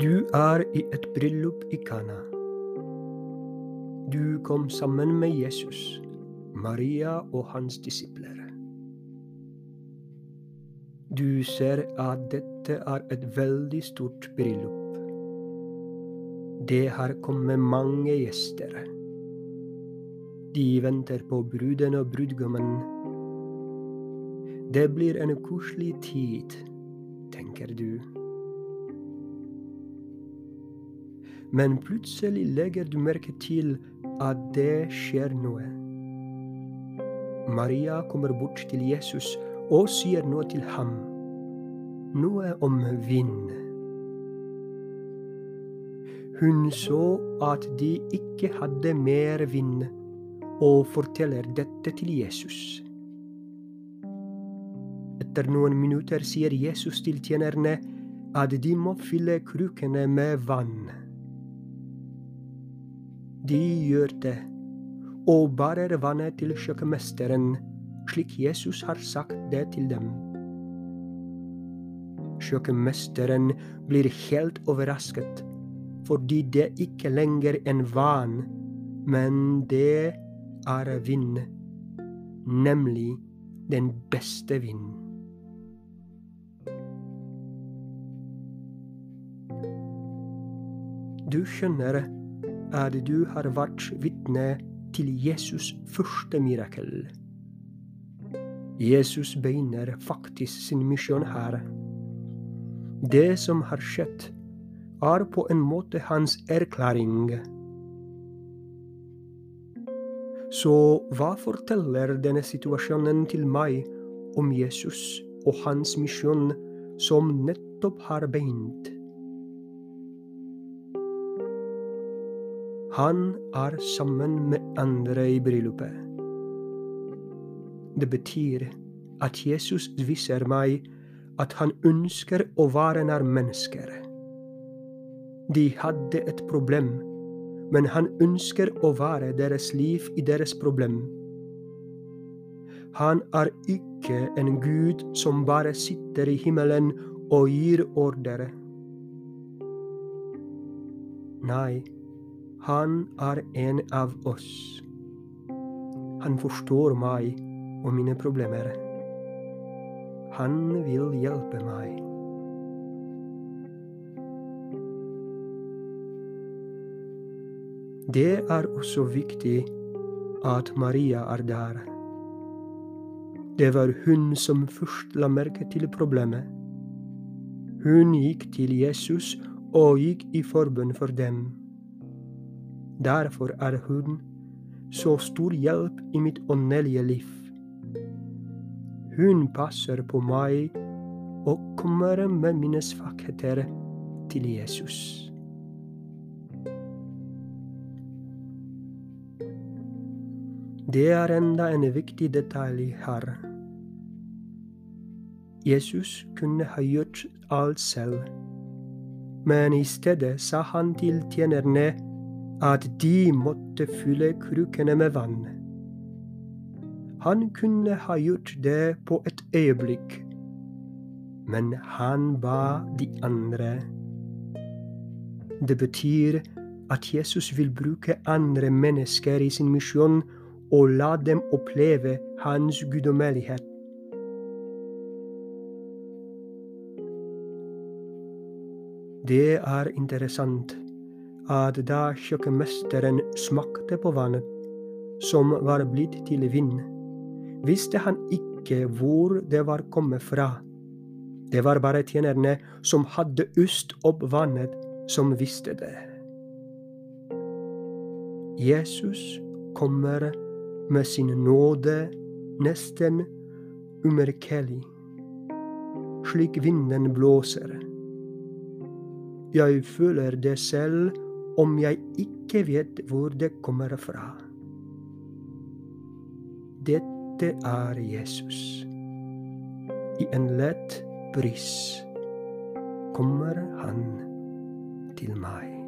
er i et bryllup i Kana. Du kom sammen med Jesus, Maria og hans disipler. Du ser at dette er et veldig stort bryllup. Det har kommet mange gjester. De venter på bruden og brudgommen. Det blir en koselig tid, tenker du. Men plutselig legger du merke til at det skjer noe. Maria kommer bort til Jesus og sier noe til ham. Noe om vind. Hun så at de ikke hadde mer vind, og forteller dette til Jesus. Etter noen minutter sier Jesus til tjenerne at de må fylle krukene med vann. De gjør det, og bærer vannet til kjøkkenmesteren, slik Jesus har sagt det til dem. Kjøkkenmesteren blir helt overrasket, fordi det ikke lenger er vann, men det er vind, nemlig den beste vind. Du skjønner at du har vært vitne til Jesus' første mirakel. Jesus begynner faktisk sin misjon her. Det som har skjedd, er på en måte hans erklæring. Så hva forteller denne situasjonen til meg om Jesus og hans misjon som nettopp har begynt? Han er sammen med andre i bryllupet. Det betyr at Jesus viser meg at han ønsker å være nær mennesker. De hadde et problem, men han ønsker å være deres liv i deres problem. Han er ikke en gud som bare sitter i himmelen og gir ordre. Nei, han er en av oss. Han forstår meg og mine problemer. Han vil hjelpe meg. Det er også viktig at Maria er der. Det var hun som først la merke til problemet. Hun gikk til Jesus og gikk i forbønn for dem. Derfor er hun så stor hjelp i mitt åndelige liv. Hun passer på meg og kommer med mine svakheter til Jesus. Det er enda en viktig detalj her. Jesus kunne ha gjort alt selv, men i stedet sa han til tjenerne at de måtte fylle krukene med vann. Han kunne ha gjort det på et øyeblikk, men han ba de andre. Det betyr at Jesus vil bruke andre mennesker i sin misjon og la dem oppleve hans guddommelighet. Det er interessant at da kjøkkenmesteren smakte på vannet som var blitt til vind, visste han ikke hvor det var kommet fra. Det var bare tjenerne som hadde øst opp vannet, som visste det. Jesus kommer med sin nåde nesten umerkelig, slik vinden blåser. Jeg føler det selv om jeg ikke vet hvor det kommer fra. Dette er Jesus. I en lett bris kommer han til meg.